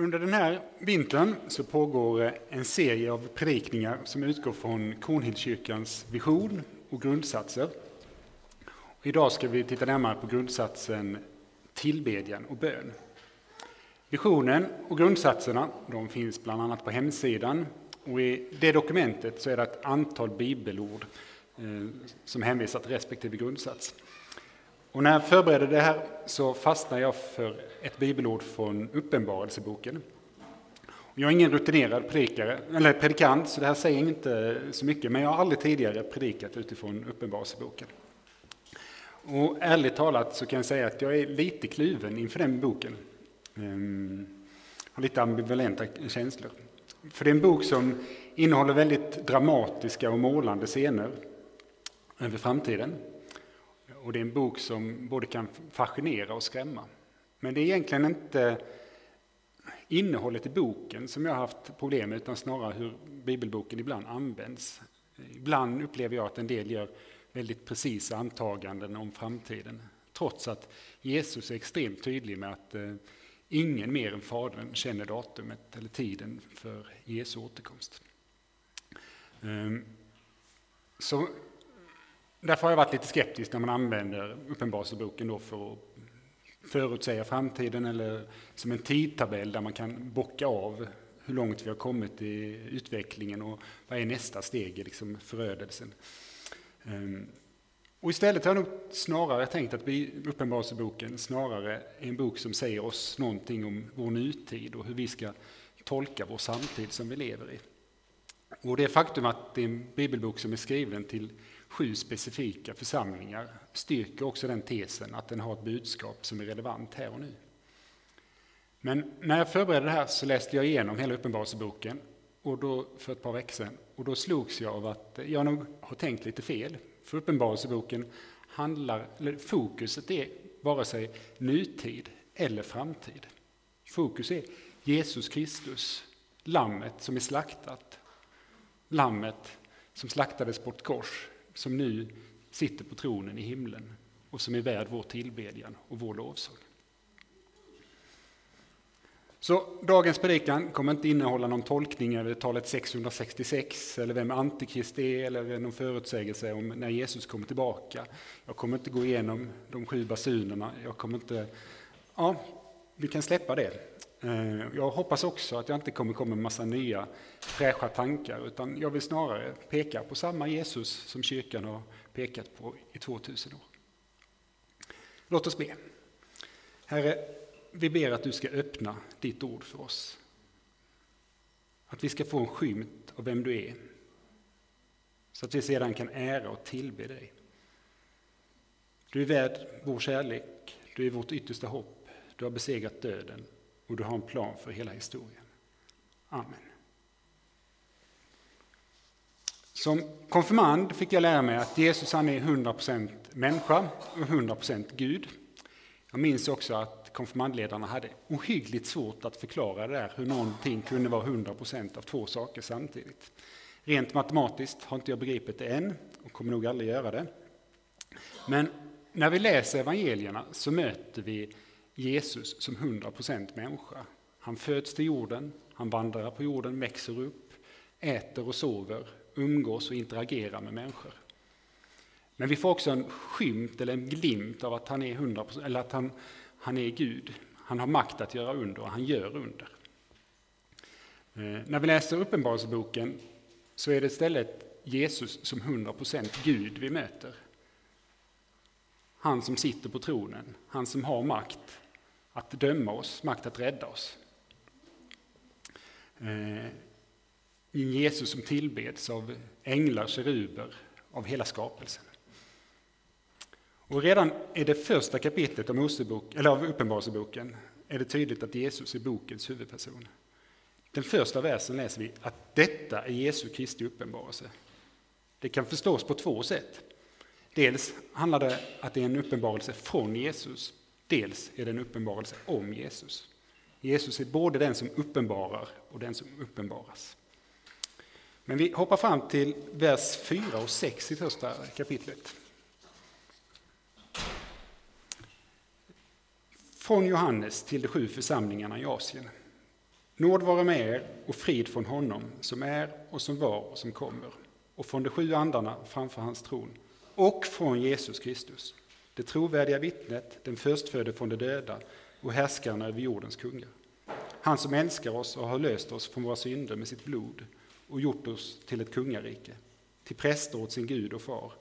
Under den här vintern så pågår eh, en serie av predikningar som utgår från Kornhildskyrkans vision och grundsatser. Och idag ska vi titta närmare på grundsatsen tillbedjan och bön. Visionen och grundsatserna de finns bland annat på hemsidan och i det dokumentet så är det ett antal bibelord eh, som hänvisar till respektive grundsats. Och när jag förberedde det här så fastnade jag för ett bibelord från Uppenbarelseboken. Jag är ingen rutinerad predikare, eller predikant, så det här säger inte så mycket, men jag har aldrig tidigare predikat utifrån Uppenbarelseboken. Och ärligt talat så kan jag säga att jag är lite kluven inför den boken. Jag har lite ambivalenta känslor. För det är en bok som innehåller väldigt dramatiska och målande scener över framtiden. Och det är en bok som både kan fascinera och skrämma. Men det är egentligen inte innehållet i boken som jag har haft problem med, utan snarare hur bibelboken ibland används. Ibland upplever jag att en del gör väldigt precisa antaganden om framtiden, trots att Jesus är extremt tydlig med att eh, ingen mer än Fadern känner datumet eller tiden för Jesu återkomst. Ehm, så Därför har jag varit lite skeptisk när man använder Uppenbarelseboken för att förutsäga framtiden eller som en tidtabell där man kan bocka av hur långt vi har kommit i utvecklingen och vad är nästa steg i liksom förödelsen. Ehm, och istället har jag nog snarare tänkt att Uppenbarelseboken snarare är en bok som säger oss någonting om vår nutid och hur vi ska tolka vår samtid som vi lever i. Och det faktum att det är en bibelbok som är skriven till sju specifika församlingar styrker också den tesen att den har ett budskap som är relevant här och nu. Men när jag förberedde det här så läste jag igenom hela Uppenbarelseboken och då, för ett par veckor sedan och då slogs jag av att jag nog har tänkt lite fel. För Uppenbarelseboken handlar, eller fokuset är vare sig nutid eller framtid. Fokus är Jesus Kristus, lammet som är slaktat. Lammet som slaktades på ett kors som nu sitter på tronen i himlen och som är värd vår tillbedjan och vår lovsång. Så dagens predikan kommer inte innehålla någon tolkning över talet 666 eller vem Antikrist är eller någon förutsägelse om när Jesus kommer tillbaka. Jag kommer inte gå igenom de sju basunerna. Jag kommer inte... Ja, vi kan släppa det. Eh, jag hoppas också att jag inte kommer komma med massa nya fräscha tankar, utan jag vill snarare peka på samma Jesus som kyrkan har pekat på i 2000 år. Låt oss be. Herre, vi ber att du ska öppna ditt ord för oss. Att vi ska få en skymt av vem du är, så att vi sedan kan ära och tillbe dig. Du är värd vår kärlek, du är vårt yttersta hopp, du har besegrat döden och du har en plan för hela historien. Amen. Som konfirmand fick jag lära mig att Jesus han är 100% människa och 100% Gud. Jag minns också att konfirmandledarna hade ohyggligt svårt att förklara det där, hur någonting kunde vara 100% av två saker samtidigt. Rent matematiskt har inte jag begripit det än och kommer nog aldrig göra det. Men när vi läser evangelierna så möter vi Jesus som 100% människa. Han föds till jorden, han vandrar på jorden, växer upp, äter och sover, umgås och interagerar med människor. Men vi får också en skymt eller en glimt av att han är 100%, eller att han, han är Gud. Han har makt att göra under och han gör under. Eh, när vi läser Uppenbarelseboken så är det istället Jesus som 100% Gud vi möter. Han som sitter på tronen, han som har makt att döma oss, makt att rädda oss. Eh, I en Jesus som tillbeds av änglar, keruber, av hela skapelsen. Och redan i det första kapitlet av, Mosebok, eller av Uppenbarelseboken är det tydligt att Jesus är bokens huvudperson. Den första versen läser vi att detta är Jesu Kristi uppenbarelse. Det kan förstås på två sätt. Dels handlar det om att det är en uppenbarelse från Jesus Dels är det en uppenbarelse om Jesus. Jesus är både den som uppenbarar och den som uppenbaras. Men vi hoppar fram till vers 4 och 6 i första kapitlet. Från Johannes till de sju församlingarna i Asien. Nåd vare med er och frid från honom som är och som var och som kommer och från de sju andarna framför hans tron och från Jesus Kristus, det trovärdiga vittnet, den förstfödde från de döda och härskaren över jordens kungar. Han som älskar oss och har löst oss från våra synder med sitt blod och gjort oss till ett kungarike, till präster åt sin Gud och far.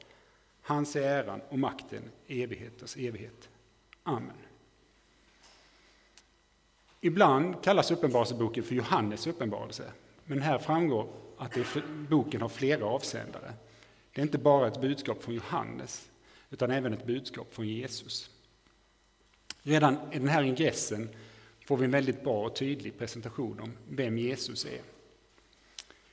Hans är äran och makten evighetens evighet. Amen. Ibland kallas Uppenbarelseboken för Johannes uppenbarelse, men här framgår att boken har flera avsändare. Det är inte bara ett budskap från Johannes, utan även ett budskap från Jesus. Redan i den här ingressen får vi en väldigt bra och tydlig presentation om vem Jesus är.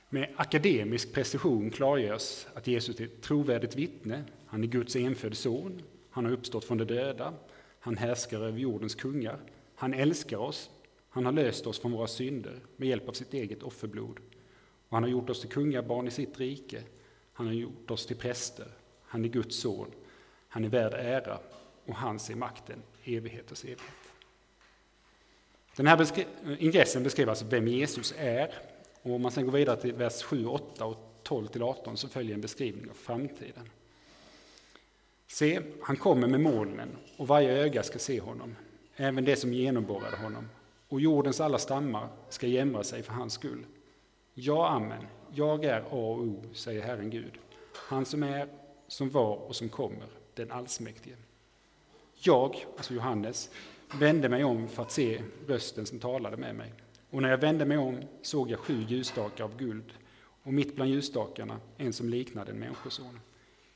Med akademisk precision klargörs att Jesus är ett trovärdigt vittne, han är Guds enfödde son, han har uppstått från de döda, han härskar över jordens kungar, han älskar oss, han har löst oss från våra synder med hjälp av sitt eget offerblod. Och han har gjort oss till kungabarn i sitt rike. Han har gjort oss till präster. Han är Guds son. Han är värd ära och hans är makten, evighetens evighet. Den här beskri ingressen beskriver alltså vem Jesus är. Och om man sen går vidare till vers 7, 8 och 12 till 18 så följer en beskrivning av framtiden. Se, han kommer med molnen och varje öga ska se honom, även det som genomborrade honom och jordens alla stammar ska jämra sig för hans skull. Ja, amen, jag är A och O, säger Herren Gud, han som är, som var och som kommer, den allsmäktige. Jag, alltså Johannes, vände mig om för att se rösten som talade med mig. Och när jag vände mig om såg jag sju ljusstakar av guld och mitt bland ljusstakarna en som liknade en människoson,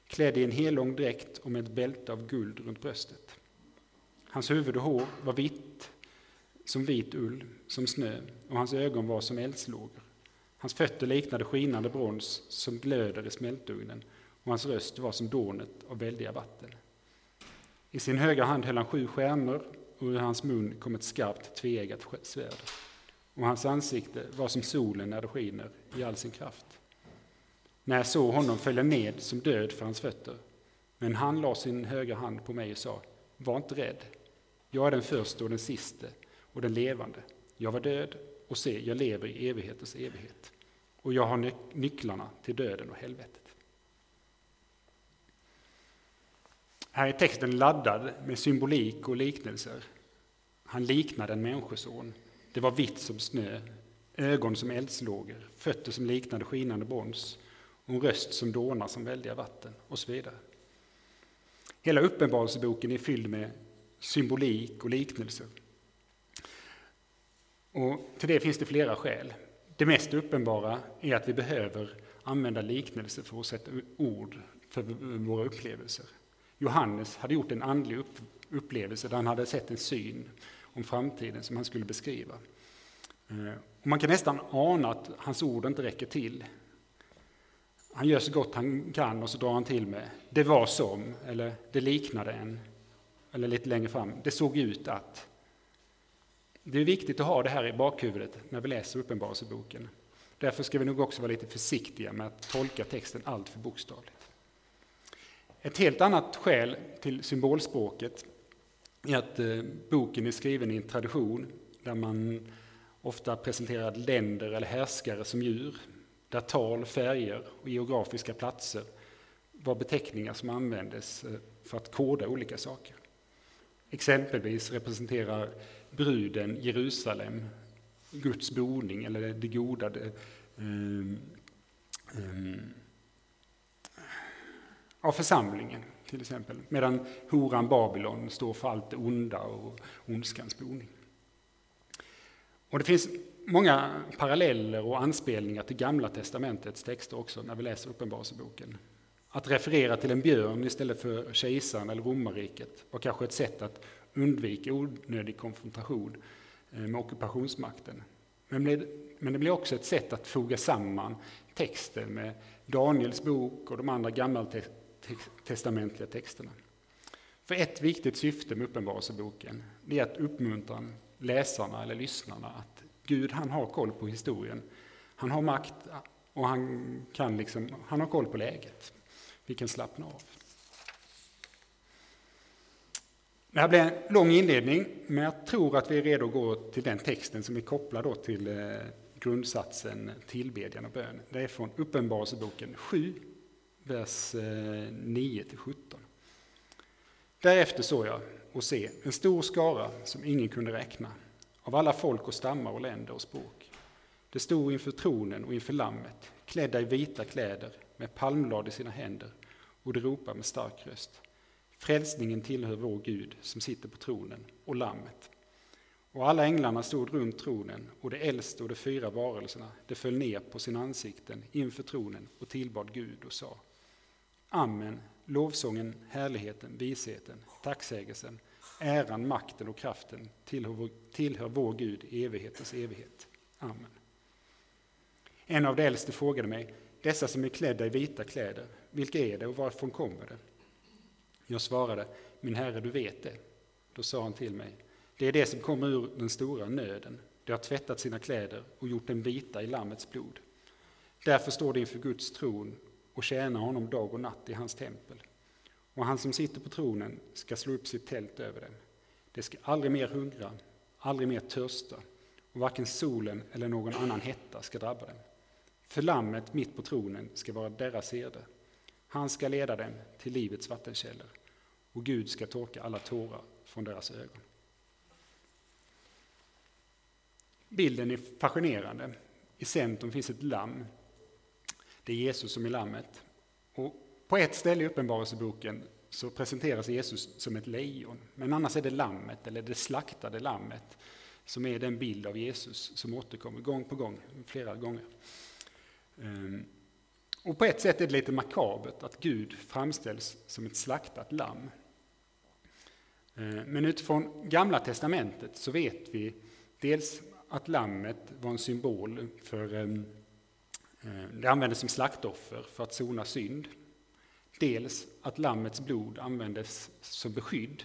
klädd i en hellång dräkt och med ett bälte av guld runt bröstet. Hans huvud och hår var vitt som vit ull, som snö, och hans ögon var som eldslågor. Hans fötter liknade skinande brons som glöder i smältugnen, och hans röst var som dånet av väldiga vatten. I sin högra hand höll han sju stjärnor, och ur hans mun kom ett skarpt tveeggat svärd. Och hans ansikte var som solen när det skiner i all sin kraft. När jag såg honom föll jag ned som död för hans fötter, men han la sin högra hand på mig och sa, var inte rädd, jag är den första och den siste, och den levande. Jag var död, och se, jag lever i evighetens evighet. Och jag har nycklarna till döden och helvetet. Här är texten laddad med symbolik och liknelser. Han liknade en människoson. Det var vitt som snö, ögon som eldslågor, fötter som liknade skinande brons och en röst som dånar som väldiga vatten och så vidare. Hela Uppenbarelseboken är fylld med symbolik och liknelser. Och till det finns det flera skäl. Det mest uppenbara är att vi behöver använda liknelser för att sätta ord för våra upplevelser. Johannes hade gjort en andlig upplevelse där han hade sett en syn om framtiden som han skulle beskriva. Eh, och man kan nästan ana att hans ord inte räcker till. Han gör så gott han kan och så drar han till med det var som, eller det liknade en, eller lite längre fram, det såg ut att. Det är viktigt att ha det här i bakhuvudet när vi läser Uppenbarelseboken. Därför ska vi nog också vara lite försiktiga med att tolka texten allt för bokstavligt. Ett helt annat skäl till symbolspråket är att eh, boken är skriven i en tradition där man ofta presenterar länder eller härskare som djur, där tal, färger och geografiska platser var beteckningar som användes eh, för att koda olika saker. Exempelvis representerar bruden Jerusalem, Guds boning eller det goda. Det, um, um, av församlingen till exempel. Medan horan Babylon står för allt det onda och ondskans boning. Och det finns många paralleller och anspelningar till Gamla Testamentets texter också när vi läser Uppenbarelseboken. Att referera till en björn istället för kejsaren eller romarriket var kanske ett sätt att undvika onödig konfrontation eh, med ockupationsmakten. Men det blir också ett sätt att foga samman texten med Daniels bok och de andra testamentliga texterna. För ett viktigt syfte med Uppenbarelseboken är att uppmuntra läsarna eller lyssnarna att Gud han har koll på historien. Han har makt och han, kan liksom, han har koll på läget. Vi kan slappna av. Det här blir en lång inledning, men jag tror att vi är redo att gå till den texten som är kopplad då till eh, grundsatsen tillbedjan och bön. Det är från Uppenbarelseboken 7, vers eh, 9-17. Därefter såg jag och se en stor skara som ingen kunde räkna, av alla folk och stammar och länder och språk. Det stod inför tronen och inför lammet, klädda i vita kläder, med palmblad i sina händer, och de ropade med stark röst. Frälsningen tillhör vår Gud som sitter på tronen och lammet. Och alla änglarna stod runt tronen och de äldste och de fyra varelserna, de föll ner på sina ansikten inför tronen och tillbad Gud och sa Amen, lovsången, härligheten, visheten, tacksägelsen, äran, makten och kraften tillhör vår, tillhör vår Gud i evighetens evighet. Amen. En av de äldste frågade mig, dessa som är klädda i vita kläder, vilka är det och varifrån kommer det? Jag svarade, min herre, du vet det. Då sa han till mig, det är det som kommer ur den stora nöden. De har tvättat sina kläder och gjort dem vita i Lammets blod. Därför står de inför Guds tron och tjänar honom dag och natt i hans tempel. Och han som sitter på tronen ska slå upp sitt tält över dem. De ska aldrig mer hungra, aldrig mer törsta, och varken solen eller någon annan hetta ska drabba dem. För lammet mitt på tronen ska vara deras herde. Han ska leda dem till livets vattenkällor, och Gud ska torka alla tårar från deras ögon. Bilden är fascinerande. I centrum finns ett lamm. Det är Jesus som är lammet. Och på ett ställe i Uppenbarelseboken så presenteras Jesus som ett lejon. Men annars är det lammet, eller det slaktade lammet, som är den bild av Jesus som återkommer gång på gång, flera gånger. Ehm, och på ett sätt är det lite makabert att Gud framställs som ett slaktat lamm. Ehm, men utifrån Gamla Testamentet så vet vi dels att lammet var en symbol för, ehm, Eh, det användes som slaktoffer för att sona synd. Dels att lammets blod användes som beskydd.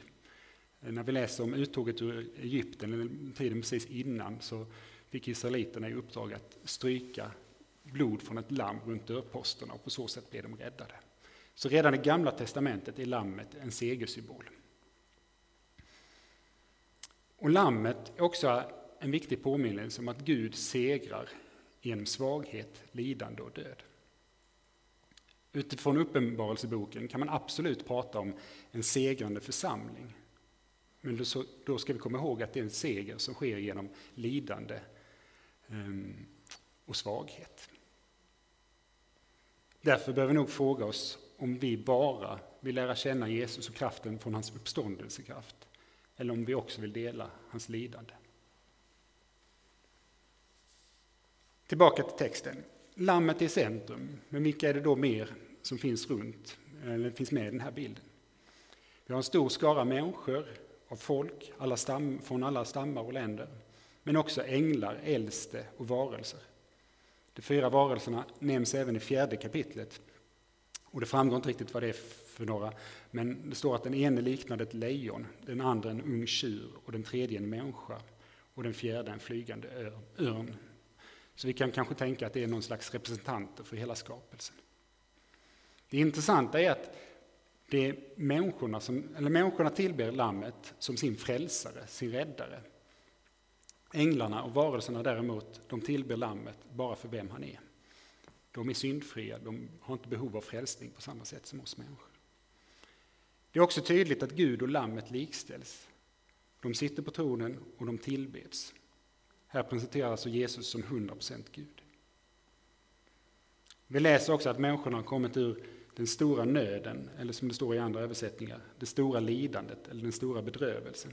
Eh, när vi läser om uttåget ur Egypten, eller tiden precis innan, så fick israeliterna i uppdrag att stryka blod från ett lamm runt dörrposterna och på så sätt blev de räddade. Så redan i Gamla Testamentet är lammet en segersymbol. Och lammet är också en viktig påminnelse om att Gud segrar genom svaghet, lidande och död. Utifrån Uppenbarelseboken kan man absolut prata om en segrande församling. Men då ska vi komma ihåg att det är en seger som sker genom lidande ehm, och svaghet. Därför behöver vi nog fråga oss om vi bara vill lära känna Jesus och kraften från hans uppståndelsekraft, eller om vi också vill dela hans lidande. Tillbaka till texten. Lammet är i centrum, men vilka är det då mer som finns runt, eller finns med i den här bilden? Vi har en stor skara människor av folk alla stam, från alla stammar och länder, men också änglar, äldste och varelser. De fyra varelserna nämns även i fjärde kapitlet. Och det framgår inte riktigt vad det är för några, men det står att den ene liknade ett lejon, den andra en ung tjur och den tredje en människa och den fjärde en flygande örn. Så vi kan kanske tänka att det är någon slags representanter för hela skapelsen. Det intressanta är att det är människorna, som, eller människorna tillber Lammet som sin frälsare, sin räddare. Änglarna och varelserna däremot, de tillber Lammet bara för vem han är. De är syndfria, de har inte behov av frälsning på samma sätt som oss människor. Det är också tydligt att Gud och Lammet likställs. De sitter på tronen och de tillbeds. Här presenteras alltså Jesus som 100% Gud. Vi läser också att människorna har kommit ur den stora nöden, eller som det står i andra översättningar, det stora lidandet eller den stora bedrövelsen.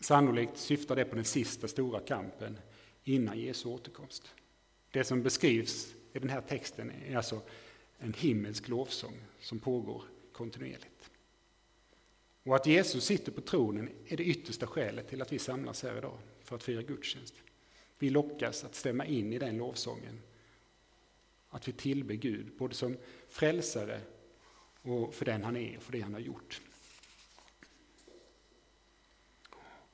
Sannolikt syftar det på den sista stora kampen innan Jesu återkomst. Det som beskrivs i den här texten är alltså en himmelsk lovsång som pågår kontinuerligt. Och att Jesus sitter på tronen är det yttersta skälet till att vi samlas här idag för att fira gudstjänst. Vi lockas att stämma in i den lovsången. Att vi tillber Gud, både som frälsare och för den han är och för det han har gjort.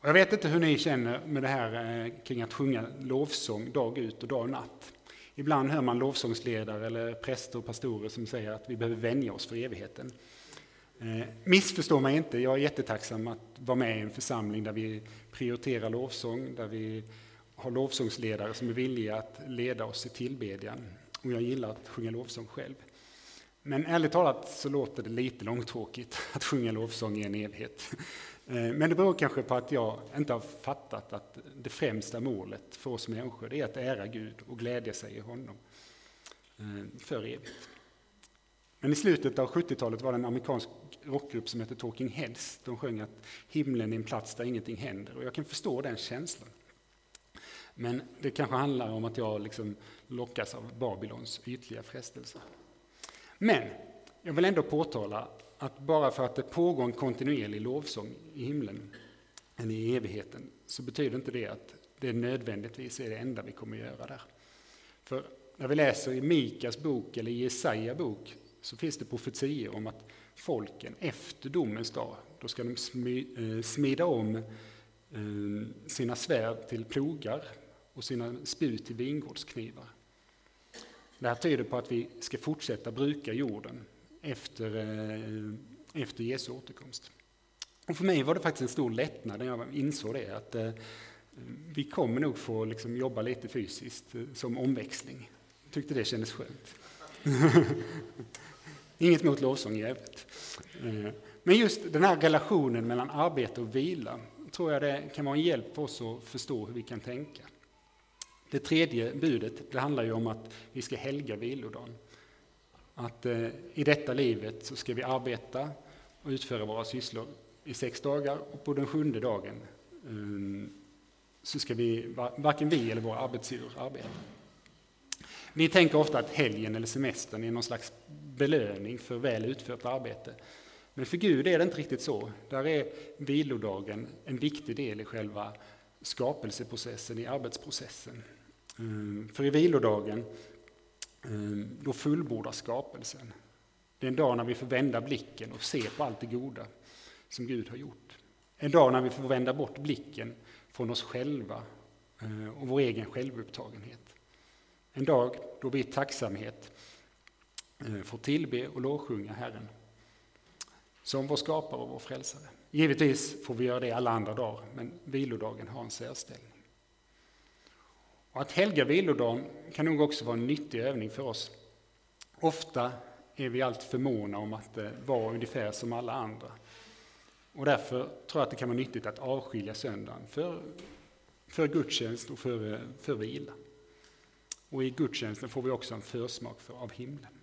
Jag vet inte hur ni känner med det här eh, kring att sjunga lovsång dag ut och dag natt. Ibland hör man lovsångsledare eller präster och pastorer som säger att vi behöver vänja oss för evigheten. Eh, missförstå mig inte, jag är jättetacksam att vara med i en församling där vi prioriterar lovsång, där vi har lovsångsledare som är villiga att leda oss i tillbedjan. Och jag gillar att sjunga lovsång själv. Men ärligt talat så låter det lite långtråkigt att sjunga lovsång i en evighet. Eh, men det beror kanske på att jag inte har fattat att det främsta målet för oss människor är att ära Gud och glädja sig i honom eh, för evigt. Men i slutet av 70-talet var det en amerikansk rockgrupp som hette Talking Heads. De sjöng att himlen är en plats där ingenting händer och jag kan förstå den känslan. Men det kanske handlar om att jag liksom lockas av Babylons ytliga frestelser. Men jag vill ändå påtala att bara för att det pågår en kontinuerlig lovsång i himlen, än i evigheten, så betyder inte det att det nödvändigtvis är det enda vi kommer att göra där. För när vi läser i Mikas bok eller i Jesaja bok så finns det profetier om att folken efter domens dag, då ska de eh, smida om eh, sina svärd till plogar och sina spjut till vingårdsknivar. Det här tyder på att vi ska fortsätta bruka jorden efter, eh, efter Jesu återkomst. Och för mig var det faktiskt en stor lättnad när jag insåg det, att eh, vi kommer nog få liksom jobba lite fysiskt eh, som omväxling. Jag tyckte det kändes skönt. Inget mot lovsång i övrigt. Eh, men just den här relationen mellan arbete och vila tror jag det kan vara en hjälp för oss att förstå hur vi kan tänka. Det tredje budet det handlar ju om att vi ska helga vilodagen. Att eh, i detta livet så ska vi arbeta och utföra våra sysslor i sex dagar och på den sjunde dagen eh, så ska vi, varken vi eller våra arbetsgivare arbeta. Vi tänker ofta att helgen eller semestern är någon slags belöning för väl utfört arbete. Men för Gud är det inte riktigt så. Där är vilodagen en viktig del i själva skapelseprocessen, i arbetsprocessen. Ehm, för i vilodagen, ehm, då fullbordas skapelsen. Det är en dag när vi får vända blicken och se på allt det goda som Gud har gjort. En dag när vi får vända bort blicken från oss själva eh, och vår egen självupptagenhet. En dag då vi i tacksamhet Eh, får tillbe och lovsjunga Herren som vår skapare och vår frälsare. Givetvis får vi göra det alla andra dagar, men vilodagen har en särställning. Och att helga vilodagen kan nog också vara en nyttig övning för oss. Ofta är vi allt för måna om att eh, vara ungefär som alla andra. Och därför tror jag att det kan vara nyttigt att avskilja söndagen för, för gudstjänst och för, eh, för vila. Och i gudstjänsten får vi också en försmak för, av himlen.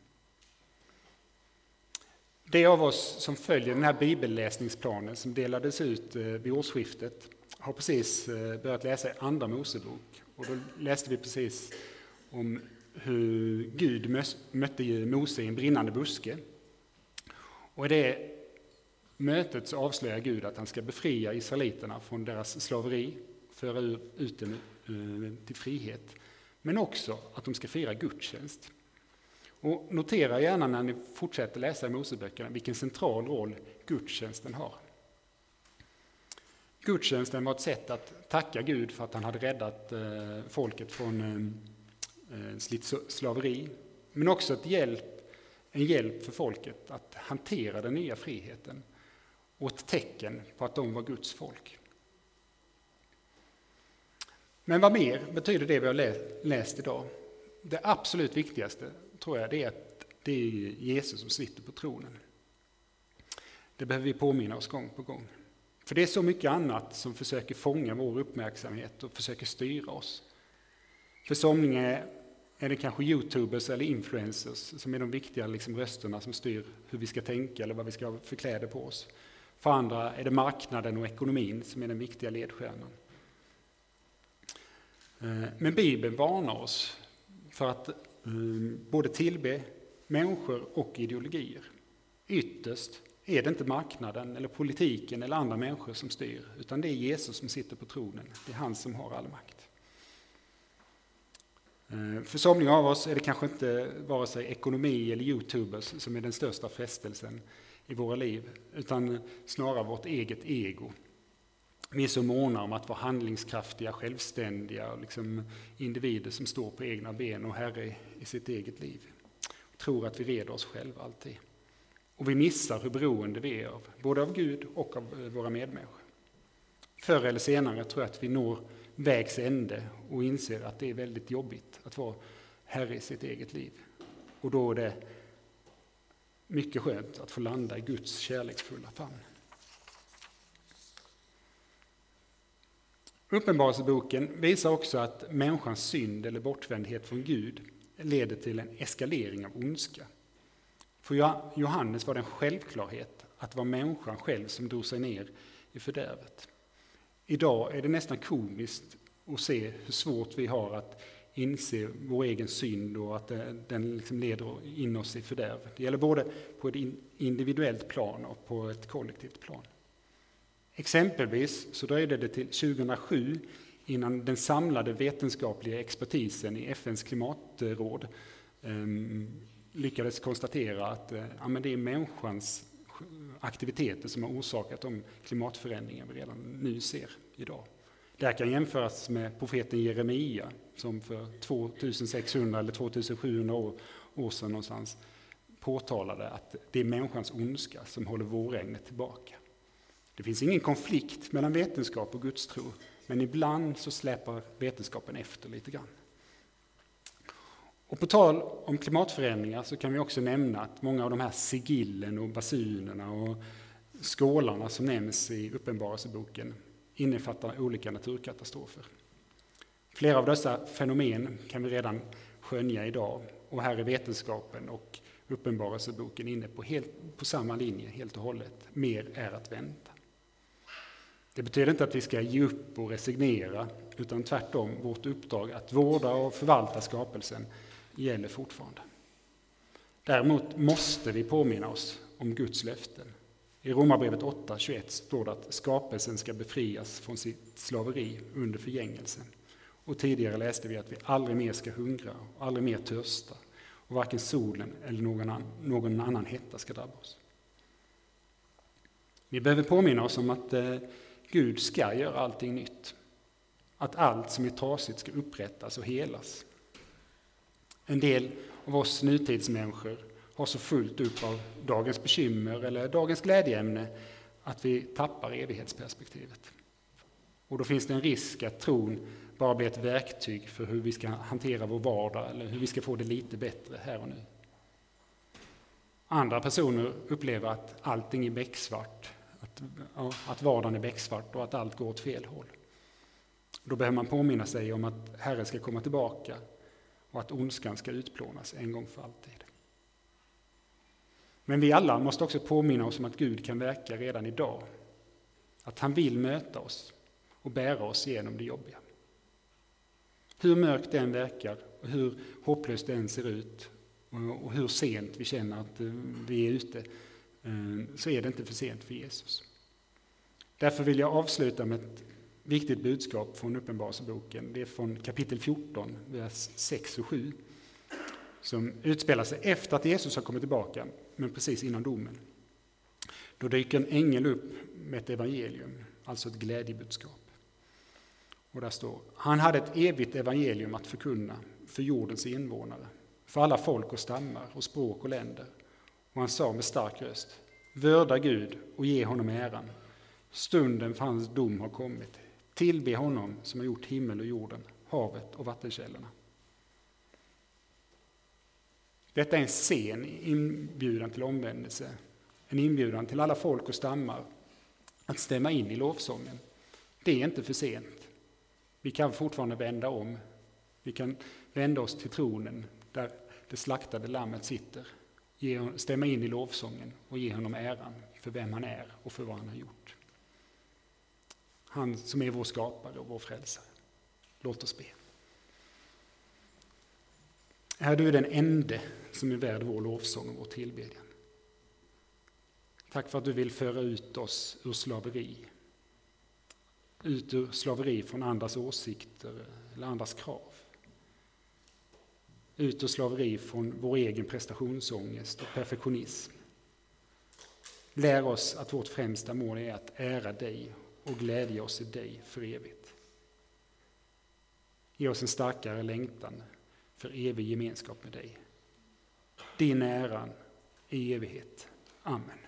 De av oss som följer den här bibelläsningsplanen som delades ut eh, vid årsskiftet har precis eh, börjat läsa Andra Mosebok och då läste vi precis om hur Gud mötte Mose i en brinnande buske. Och i det mötet så avslöjar Gud att han ska befria israeliterna från deras slaveri, föra ut dem eh, till frihet. Men också att de ska fira gudstjänst. Och notera gärna när ni fortsätter läsa i Moseböckerna vilken central roll gudstjänsten har. Gudstjänsten var ett sätt att tacka Gud för att han hade räddat eh, folket från eh, eh, slaveri. Men också ett hjälp, en hjälp för folket att hantera den nya friheten och ett tecken på att de var Guds folk. Men vad mer betyder det vi har läst idag? Det absolut viktigaste tror jag det är att det är Jesus som sitter på tronen. Det behöver vi påminna oss gång på gång. För det är så mycket annat som försöker fånga vår uppmärksamhet och försöker styra oss. För somliga är det kanske youtubers eller influencers som är de viktiga liksom, rösterna som styr hur vi ska tänka eller vad vi ska ha för kläder på oss. För andra är det marknaden och ekonomin som är den viktiga ledstjärnan. Eh, men Bibeln varnar oss för att Ehm, både tillbe människor och ideologier. Ytterst är det inte marknaden, eller politiken eller andra människor som styr, utan det är Jesus som sitter på tronen. Det är han som har all makt. Ehm, för somliga av oss är det kanske inte vare sig ekonomi eller youtubers som är den största frestelsen i våra liv, utan snarare vårt eget ego. Vi är så måna om att vara handlingskraftiga, självständiga och liksom individer som står på egna ben och herre i sitt eget liv. Och tror att vi reder oss själva alltid. Och vi missar hur beroende vi är av, både av Gud och av eh, våra medmänniskor. Förr eller senare tror jag att vi når vägs ände och inser att det är väldigt jobbigt att vara herre i sitt eget liv. Och då är det mycket skönt att få landa i Guds kärleksfulla famn. Uppenbarelseboken visar också att människans synd eller bortvändhet från Gud leder till en eskalering av ondska. För Johannes var det en självklarhet att det var människan själv som drog sig ner i fördärvet. Idag är det nästan komiskt att se hur svårt vi har att inse vår egen synd och att den liksom leder in oss i fördärv. Det gäller både på ett individuellt plan och på ett kollektivt plan. Exempelvis så dröjde det till 2007 innan den samlade vetenskapliga expertisen i FNs klimatråd ehm, lyckades konstatera att eh, ja, men det är människans aktiviteter som har orsakat de klimatförändringar vi redan nu ser idag. Det här kan jämföras med profeten Jeremia som för 2600 eller 2700 år, år sedan någonstans påtalade att det är människans ondska som håller vårregnet tillbaka. Det finns ingen konflikt mellan vetenskap och gudstro, men ibland så släpar vetenskapen efter lite grann. Och på tal om klimatförändringar så kan vi också nämna att många av de här sigillen och basunerna och skålarna som nämns i Uppenbarelseboken innefattar olika naturkatastrofer. Flera av dessa fenomen kan vi redan skönja idag och här är vetenskapen och Uppenbarelseboken inne på, helt, på samma linje helt och hållet. Mer är att vänta. Det betyder inte att vi ska ge upp och resignera, utan tvärtom, vårt uppdrag att vårda och förvalta skapelsen gäller fortfarande. Däremot måste vi påminna oss om Guds löften. I Romarbrevet 8.21 står det att skapelsen ska befrias från sitt slaveri under förgängelsen. Och tidigare läste vi att vi aldrig mer ska hungra och aldrig mer törsta och varken solen eller någon annan, någon annan hetta ska drabba oss. Vi behöver påminna oss om att eh, Gud ska göra allting nytt. Att allt som är trasigt ska upprättas och helas. En del av oss nutidsmänniskor har så fullt upp av dagens bekymmer eller dagens glädjeämne att vi tappar evighetsperspektivet. Och då finns det en risk att tron bara blir ett verktyg för hur vi ska hantera vår vardag eller hur vi ska få det lite bättre här och nu. Andra personer upplever att allting är becksvart att, att vardagen är becksvart och att allt går åt fel håll. Då behöver man påminna sig om att Herren ska komma tillbaka och att ondskan ska utplånas en gång för alltid. Men vi alla måste också påminna oss om att Gud kan verka redan idag. Att han vill möta oss och bära oss igenom det jobbiga. Hur mörkt den verkar och hur hopplöst den ser ut och hur sent vi känner att eh, vi är ute Eh, så är det inte för sent för Jesus. Därför vill jag avsluta med ett viktigt budskap från Uppenbarelseboken. Det är från kapitel 14, vers 6 och 7, som utspelar sig efter att Jesus har kommit tillbaka, men precis innan domen. Då dyker en ängel upp med ett evangelium, alltså ett glädjebudskap. Och där står, han hade ett evigt evangelium att förkunna för jordens invånare, för alla folk och stammar och språk och länder. Och han sa med stark röst, vörda Gud och ge honom äran. Stunden för hans dom har kommit. Tillbe honom som har gjort himmel och jorden, havet och vattenkällorna. Detta är en sen inbjudan till omvändelse, en inbjudan till alla folk och stammar att stämma in i lovsången. Det är inte för sent. Vi kan fortfarande vända om. Vi kan vända oss till tronen där det slaktade lammet sitter ge, stämma in i lovsången och ge honom äran för vem han är och för vad han har gjort. Han som är vår skapare och vår frälsare. Låt oss be. Herre, du är den ende som är värd vår lovsång och vår tillbedjan. Tack för att du vill föra ut oss ur slaveri. Ut ur slaveri från andras åsikter eller andras krav ut ur slaveri från vår egen prestationsångest och perfektionism. Lär oss att vårt främsta mål är att ära dig och glädja oss i dig för evigt. Ge oss en starkare längtan för evig gemenskap med dig. Din äran i evighet. Amen.